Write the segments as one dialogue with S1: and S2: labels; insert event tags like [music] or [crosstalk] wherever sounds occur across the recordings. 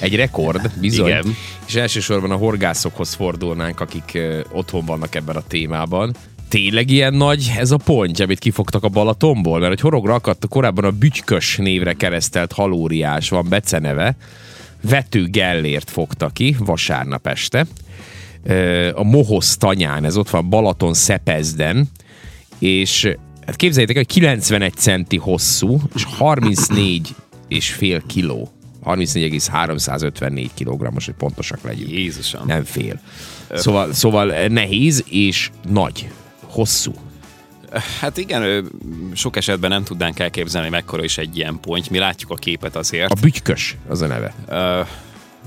S1: Egy rekord, bizony.
S2: Igen.
S1: És elsősorban a horgászokhoz fordulnánk, akik otthon vannak ebben a témában. Tényleg ilyen nagy ez a pontja, amit kifogtak a Balatonból? Mert hogy horogra akadt korábban a Bütykös névre keresztelt halóriás, van beceneve. Vető Gellért fogta ki vasárnap este. A Mohosz tanyán, ez ott van Balaton Szepezden, és hát képzeljétek, hogy 91 centi hosszú, és 34 és fél kiló. 34,354 kilogrammos, hogy pontosak legyünk.
S2: Jézusom.
S1: Nem fél. Szóval, szóval nehéz és nagy. Hosszú.
S2: Hát igen, sok esetben nem tudnánk elképzelni, mekkora is egy ilyen pont. Mi látjuk a képet azért.
S1: A bütykös az a neve.
S2: Ö,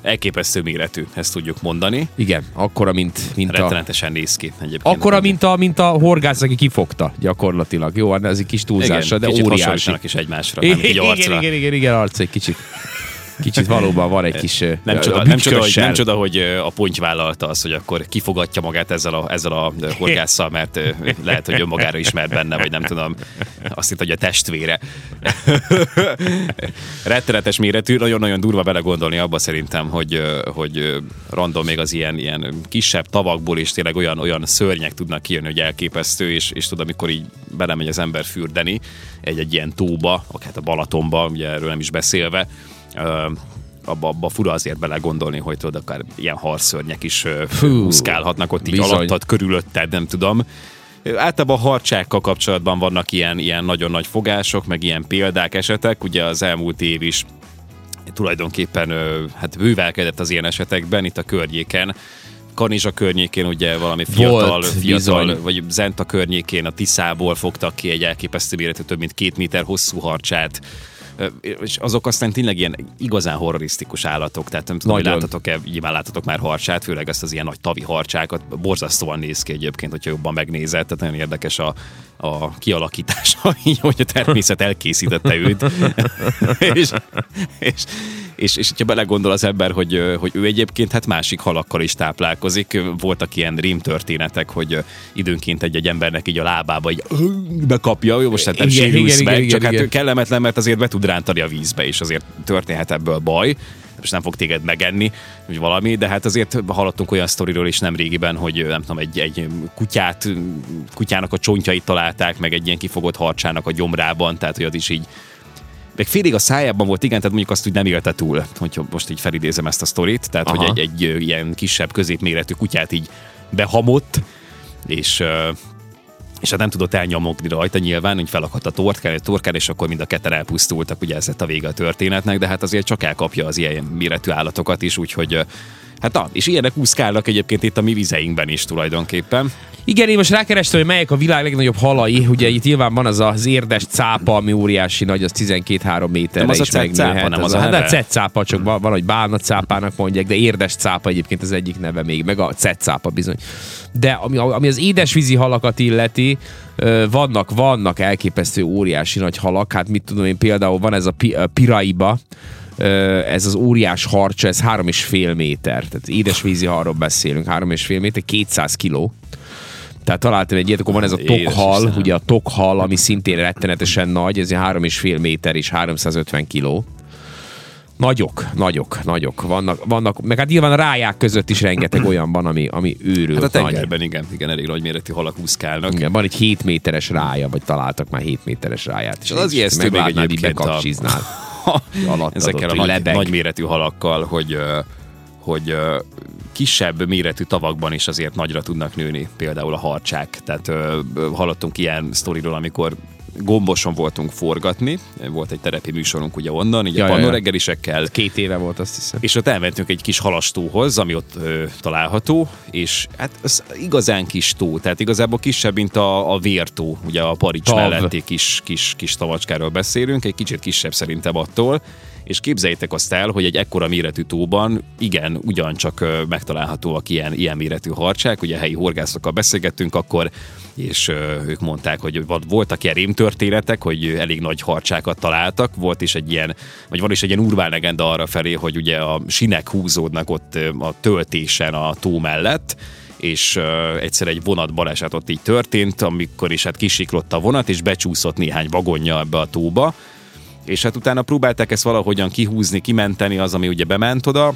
S2: elképesztő méretű, ezt tudjuk mondani.
S1: Igen, akkora, mint, mint a...
S2: Rettenetesen néz ki egyébként.
S1: Akkora, mint a, mint a horgász, aki kifogta gyakorlatilag. Jó, hát ez egy kis túlzása, de
S2: kicsit
S1: óriási.
S2: is egymásra, nem így
S1: Igen,
S2: arcra.
S1: igen, igen, igen, arc egy kicsit. Kicsit valóban van egy kis...
S2: Nem csoda, nem, csoda, hogy, nem csoda, hogy a ponty vállalta azt, hogy akkor kifogatja magát ezzel a, ezzel a horgásszal, mert lehet, hogy önmagára ismert benne, vagy nem tudom, azt hitt, hogy a testvére. Rettenetes méretű, nagyon-nagyon durva belegondolni abba szerintem, hogy, hogy random még az ilyen, ilyen kisebb tavakból is tényleg olyan, olyan szörnyek tudnak kijönni, hogy elképesztő, és, és tudod, amikor így belemegy az ember fürdeni egy-egy ilyen tóba, akár a Balatonba, ugye erről nem is beszélve, abba, abba fura azért belegondolni, hogy tudod, akár ilyen harszörnyek is
S1: Fú,
S2: úszkálhatnak ott így
S1: bizony.
S2: alattad, körülötted, nem tudom. Általában a harcsákkal kapcsolatban vannak ilyen, ilyen nagyon nagy fogások, meg ilyen példák, esetek. Ugye az elmúlt év is tulajdonképpen hát bővelkedett az ilyen esetekben, itt a környéken. Kanizsa környékén ugye valami fiatal,
S1: Volt,
S2: fiatal
S1: bizony.
S2: vagy Zenta környékén a Tiszából fogtak ki egy elképesztő méretű, több mint két méter hosszú harcsát. És azok aztán tényleg ilyen igazán horrorisztikus állatok, tehát nem tudom, hogy láttatok-e, nyilván láttatok már harcsát, főleg ezt az ilyen nagy tavi harcsákat, borzasztóan néz ki egyébként, hogyha jobban megnézed, tehát nagyon érdekes a, a kialakítása, [laughs] így, hogy a természet elkészítette őt. [laughs] [laughs] és, és, és, és hogyha belegondol az ember, hogy, hogy ő egyébként hát másik halakkal is táplálkozik, voltak ilyen rémtörténetek, hogy ö, időnként egy-egy embernek így a lábába így bekapja, jó, most hát nem
S1: Igen,
S2: sérülsz
S1: igen,
S2: meg,
S1: igen,
S2: csak
S1: igen,
S2: hát
S1: igen.
S2: kellemetlen, mert azért be tud rántani a vízbe, és azért történhet ebből baj. És nem fog téged megenni, vagy valami, de hát azért hallottunk olyan sztoriról is nem régiben, hogy nem tudom, egy, egy kutyát, kutyának a csontjait találták, meg egy ilyen kifogott harcsának a gyomrában, tehát hogy az is így meg félig a szájában volt, igen, tehát mondjuk azt úgy nem élte túl, hogyha most így felidézem ezt a sztorit, tehát
S1: Aha.
S2: hogy egy, egy ilyen kisebb, középméretű kutyát így behamott, és és hát nem tudott elnyomogni rajta nyilván, hogy felakadt a torkán, egy torkán, és akkor mind a ketten elpusztultak, ugye ez lett a vége a történetnek, de hát azért csak elkapja az ilyen méretű állatokat is, úgyhogy Hát na, és ilyenek úszkálnak egyébként itt a mi vizeinkben is tulajdonképpen.
S1: Igen, én most rákerestem, hogy melyek a világ legnagyobb halai. Ugye itt nyilván van az az érdes cápa, ami óriási nagy, az 12-3 méterre
S2: Nem az a
S1: is megnőhet.
S2: nem az a
S1: hát
S2: neve?
S1: a cetcápa, csak van, van, hogy bálna cápának mondják, de érdes cápa egyébként az egyik neve még, meg a cetcápa bizony. De ami, ami az édesvízi halakat illeti, vannak, vannak elképesztő óriási nagy halak, hát mit tudom én, például van ez a pi, a piraiba, ez az óriás harcsa, ez három és fél méter, tehát édesvízi halról beszélünk, három és fél méter, 200 kiló. Tehát találtam egy ilyet, akkor van ez a
S2: Édes
S1: tokhal,
S2: Istenem.
S1: ugye a tokhal, ami szintén rettenetesen nagy, ez három és fél méter és 350 kiló. Nagyok, nagyok, nagyok. Vannak, vannak, meg hát nyilván a ráják között is rengeteg olyan van, ami, ami őrült
S2: Hát a
S1: nagy.
S2: tengerben igen, igen, elég nagy méretű halak úszkálnak.
S1: Igen, van egy 7 méteres rája, vagy találtak már 7 méteres ráját. És
S2: És az ijesztő még
S1: meglátnád, így
S2: egyébként a-
S1: alattad
S2: ezekkel a nagy, nagyméretű halakkal, hogy, hogy kisebb méretű tavakban is azért nagyra tudnak nőni, például a harcsák. Tehát hallottunk ilyen sztoriról, amikor gomboson voltunk forgatni, volt egy terepi műsorunk ugye onnan, így
S1: Ja,
S2: a pannoreggelisekkel,
S1: Két éve volt, azt hiszem.
S2: és ott elmentünk egy kis halastóhoz, ami ott ö, található, és hát az igazán kis tó, tehát igazából kisebb, mint a, a vértó, ugye a Parics
S1: Tav.
S2: melletti kis, kis, kis tavacskáról beszélünk, egy kicsit kisebb szerintem attól, és képzeljétek azt el, hogy egy ekkora méretű tóban igen, ugyancsak megtalálhatóak ilyen, ilyen méretű harcsák, ugye helyi horgászokkal beszélgettünk akkor, és ők mondták, hogy voltak ilyen rémtörténetek, hogy elég nagy harcsákat találtak, volt is egy ilyen, vagy van is egy ilyen urbán legenda arra felé, hogy ugye a sinek húzódnak ott a töltésen a tó mellett, és egyszer egy vonat baleset így történt, amikor is hát kisiklott a vonat, és becsúszott néhány vagonja ebbe a tóba, és hát utána próbálták ezt valahogyan kihúzni, kimenteni az, ami ugye bement oda,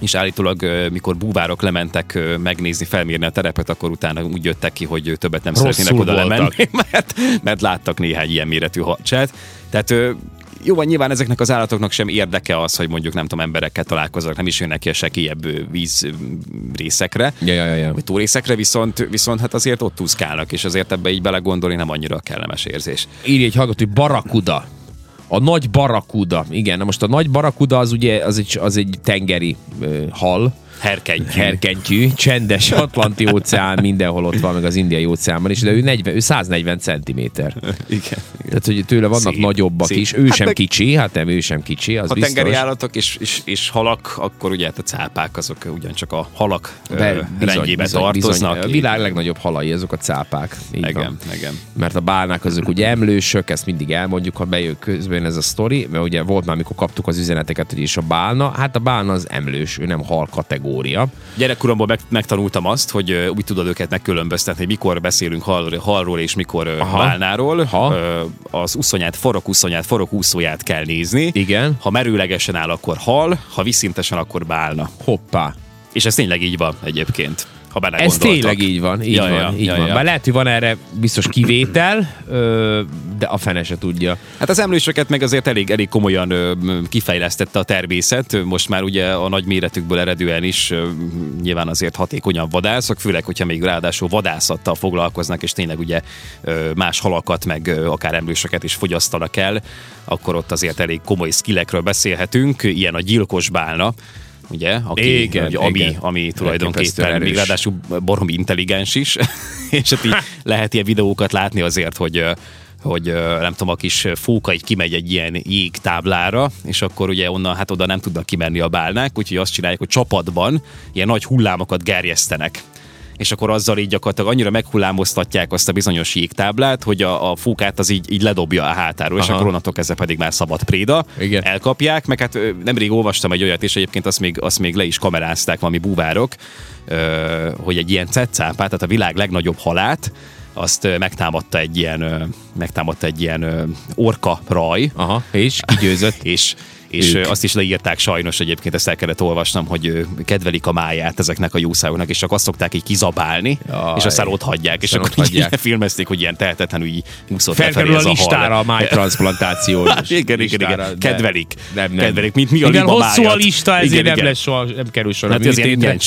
S2: és állítólag, mikor búvárok lementek megnézni, felmérni a terepet, akkor utána úgy jöttek ki, hogy többet nem
S1: Rosszul
S2: szeretnének oda
S1: voltak.
S2: lemenni, [laughs] mert, mert láttak néhány ilyen méretű harcsát. Tehát jó, van, nyilván ezeknek az állatoknak sem érdeke az, hogy mondjuk nem tudom, emberekkel találkoznak, nem is jönnek ki a sekélyebb víz részekre,
S1: Ja, ja, ja, ja.
S2: vagy túrészekre, viszont, viszont hát azért ott úszkálnak, és azért ebbe így belegondolni nem annyira kellemes érzés.
S1: Írja egy hallgató, hogy barakuda. A nagy barakuda. Igen, na most a nagy barakuda az ugye az egy, az egy tengeri ö, hal,
S2: Herkeny.
S1: herkentyű, csendes Atlanti óceán, mindenhol ott van, meg az Indiai óceánban is, de ő, 40, ő 140 centiméter.
S2: Igen. igen.
S1: Tehát, hogy tőle vannak
S2: Szép,
S1: nagyobbak
S2: szép.
S1: is. Ő
S2: Hát
S1: sem
S2: meg-
S1: kicsi, hát nem, ő sem kicsi, az
S2: Ha
S1: biztos.
S2: tengeri állatok és, és, és halak, akkor ugye hát a cápák azok ugyancsak a halak
S1: Be-
S2: Be, rendjébe tartoznak.
S1: A világ legnagyobb halai, azok a cápák. Így van.
S2: Igen, igen.
S1: mert a bálnák azok ugye emlősök, ezt mindig elmondjuk, ha bejön közben ez a sztori, mert ugye volt már, amikor kaptuk az üzeneteket, hogy is a bálna, hát a bálna az emlős, ő nem hal kategória.
S2: Gyerekkoromban meg, megtanultam azt, hogy úgy tudod őket megkülönböztetni, hogy mikor beszélünk hal, halról és mikor
S1: Aha.
S2: bálnáról.
S1: Aha.
S2: Ö, Az uszonyát, farokúszonyát, farokúszóját kell nézni.
S1: Igen.
S2: Ha merőlegesen áll, akkor hal, ha viszintesen, akkor bálna.
S1: Hoppá.
S2: És ez tényleg így van egyébként. Ha bele
S1: Ez tényleg így van, így
S2: Ja,
S1: van,
S2: ja,
S1: így
S2: ja,
S1: van.
S2: ja.
S1: Bár lehet, hogy van erre biztos kivétel, de a fene se tudja.
S2: Hát az emlősöket meg azért elég, elég komolyan kifejlesztette a természet. Most már ugye a nagy méretükből eredően is nyilván azért hatékonyan vadászok, főleg, hogyha még ráadásul vadászattal foglalkoznak, és tényleg ugye más halakat, meg akár emlősöket is fogyasztanak el, akkor ott azért elég komoly skillekről beszélhetünk. Ilyen a gyilkos bálna, ugye, aki,
S1: Igen,
S2: ugye, ami,
S1: igen.
S2: ami tulajdonképpen még ráadásul baromi intelligens is, [laughs] és hát így [laughs] lehet ilyen videókat látni azért, hogy hogy nem tudom, a kis fóka így kimegy egy ilyen jégtáblára, és akkor ugye onnan, hát oda nem tudnak kimenni a bálnák, úgyhogy azt csinálják, hogy csapatban ilyen nagy hullámokat gerjesztenek és akkor azzal így gyakorlatilag annyira meghullámoztatják azt a bizonyos jégtáblát, hogy a, a fókát az így, így ledobja a hátáról, és
S1: Aha.
S2: akkor onnantól kezdve pedig már szabad préda.
S1: Igen.
S2: Elkapják, meg hát nemrég olvastam egy olyat, és egyébként azt még, azt még le is kamerázták valami búvárok, hogy egy ilyen cetcápát, tehát a világ legnagyobb halát, azt megtámadta egy ilyen, megtámadta egy ilyen orka raj,
S1: Aha, és kigyőzött. [laughs]
S2: és és
S1: Ők.
S2: azt is leírták sajnos egyébként, ezt el kellett olvasnom, hogy kedvelik a máját ezeknek a jószágoknak, és csak azt szokták így kizabálni,
S1: Jaj.
S2: és aztán ott hagyják, és akkor
S1: ott
S2: így
S1: hagyják.
S2: filmezték, hogy ilyen tehetetlenül így úszott
S1: Felkerül
S2: ez
S1: a
S2: a
S1: listára a májtranszplantáció. [laughs]
S2: Hát igen, igen, igen. Kedvelik.
S1: Nem, nem.
S2: Kedvelik, mint mi a
S1: Mivel hosszú a
S2: májat.
S1: lista, ezért
S2: Igen,
S1: nem,
S2: igen.
S1: lesz soha, nem kerül sor a
S2: Hát ez ilyen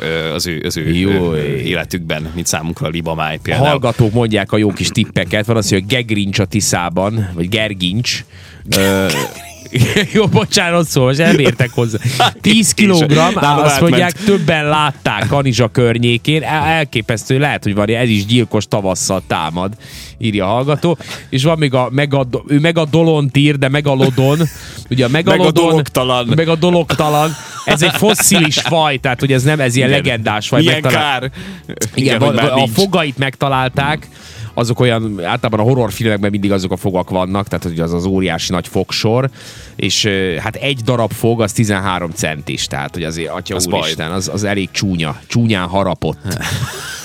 S2: ö, az ő, az ő
S1: Jó.
S2: ö, életükben, mint számunkra a libamáj
S1: A
S2: például.
S1: hallgatók mondják a jó kis tippeket. Van az, hogy a Gegrincs a Tiszában, vagy Gergincs. Ö, [laughs] jó, bocsánat, szó, most nem értek hozzá. 10 kilogramm,
S2: Nálam
S1: azt
S2: átment.
S1: mondják, többen látták Kanizsa környékén. El- Elképesztő, lehet, hogy van, ez is gyilkos tavasszal támad, írja a hallgató. És van még a, megad, ő megadolont ír, de megalodon. Ugye a megalodon,
S2: Megadologtalan.
S1: meg a dologtalan. Ez egy fosszilis faj, tehát hogy ez nem, ez ilyen
S2: Igen.
S1: legendás faj.
S2: Milyen
S1: megtalál-
S2: kár.
S1: igen,
S2: már
S1: a
S2: nincs.
S1: fogait megtalálták, azok olyan, általában a horrorfilmekben mindig azok a fogak vannak, tehát hogy az az óriási nagy fogsor, és hát egy darab fog az 13 centis, tehát hogy azért, atya
S2: Az
S1: úristen, az, az elég csúnya, csúnyán harapott. [laughs]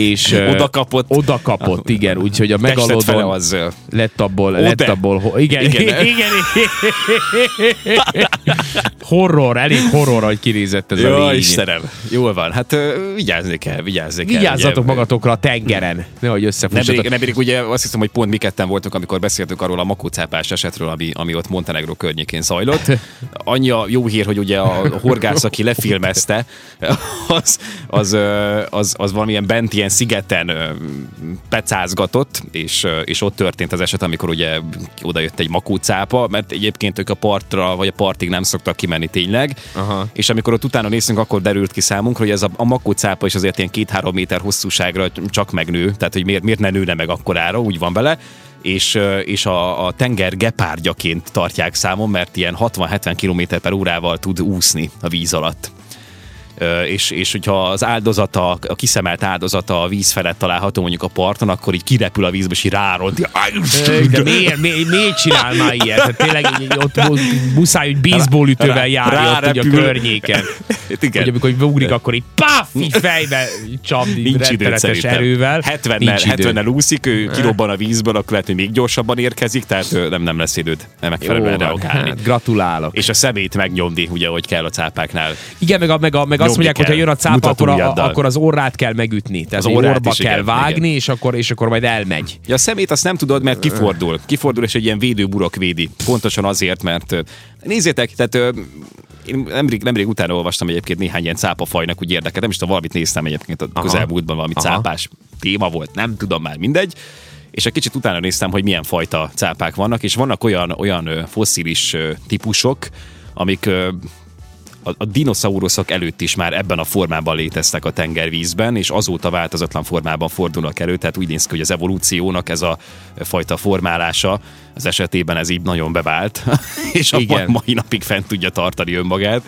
S1: és
S2: Oda kapott.
S1: Oda kapott, igen, úgyhogy a megalodon
S2: az
S1: lett abból,
S2: Ode.
S1: lett abból, igen, igen,
S2: Igen. [laughs]
S1: igen, horror, elég horror, hogy kinézett ez a
S2: Jó,
S1: lény.
S2: Istenem. Jól van. Hát vigyázni kell, vigyázni kell.
S1: Vigyázzatok
S2: ugye.
S1: magatokra a tengeren, nehogy összefussatok.
S2: Nemrég, ugye azt hiszem, hogy pont mi ketten voltunk, amikor beszéltünk arról a makócápás esetről, ami, ami ott Montenegro környékén zajlott. [laughs] Annyi a jó hír, hogy ugye a horgász, aki lefilmezte, az, az, az, az valamilyen bent ilyen szigeten pecázgatott, és, és ott történt az eset, amikor ugye oda jött egy makócápa, mert egyébként ők a partra, vagy a partig nem szoktak kimenni tényleg,
S1: Aha.
S2: és amikor ott utána néztünk, akkor derült ki számunkra, hogy ez a, a makócápa is azért ilyen két-három méter hosszúságra csak megnő, tehát hogy miért, miért ne nőne meg akkorára, úgy van vele, és, és a, a tenger gepárdjaként tartják számon, mert ilyen 60-70 km per órával tud úszni a víz alatt. És, és hogyha az áldozata, a kiszemelt áldozata a víz felett található mondjuk a parton, akkor így kirepül a vízbe, és így ráront.
S1: De miért, miért, miért csinál már ilyet? Tehát tényleg ott muszáj, hogy baseballütővel járja ott ugye a környéken. Igen. Hogy amikor ugrik, akkor így paf, így fejbe csapni Nincs rettenetes erővel.
S2: 70-nel, 70 úszik, ő kirobban a vízből, akkor lehet, hogy még gyorsabban érkezik, tehát nem, nem lesz időd nem megfelelően reagálni. Hát,
S1: gratulálok.
S2: És a szemét megnyomni, ugye, hogy kell a cápáknál.
S1: Igen, meg, a, meg, a, meg azt mondják, hogy ha jön a cápa, akkor, a, akkor az orrát kell megütni. Tehát az orba kell igen, vágni, igen. És, akkor, és akkor majd elmegy.
S2: Ja, a szemét azt nem tudod, mert kifordul. Kifordul, és egy ilyen védőburok védi. Pontosan azért, mert nézzétek, tehát én nemrég, nemrég utána olvastam egyébként néhány ilyen cápafajnak úgy érdekelt, nem is tudom, valamit néztem egyébként a közelmúltban, valami Aha. cápás téma volt, nem tudom már, mindegy. És egy kicsit utána néztem, hogy milyen fajta cápák vannak, és vannak olyan, olyan fosszilis típusok, amik a, a dinoszauruszok előtt is már ebben a formában léteztek a tengervízben, és azóta változatlan formában fordulnak elő, tehát úgy néz ki, hogy az evolúciónak ez a fajta formálása az esetében ez így nagyon bevált, [laughs] és a mai napig fent tudja tartani önmagát.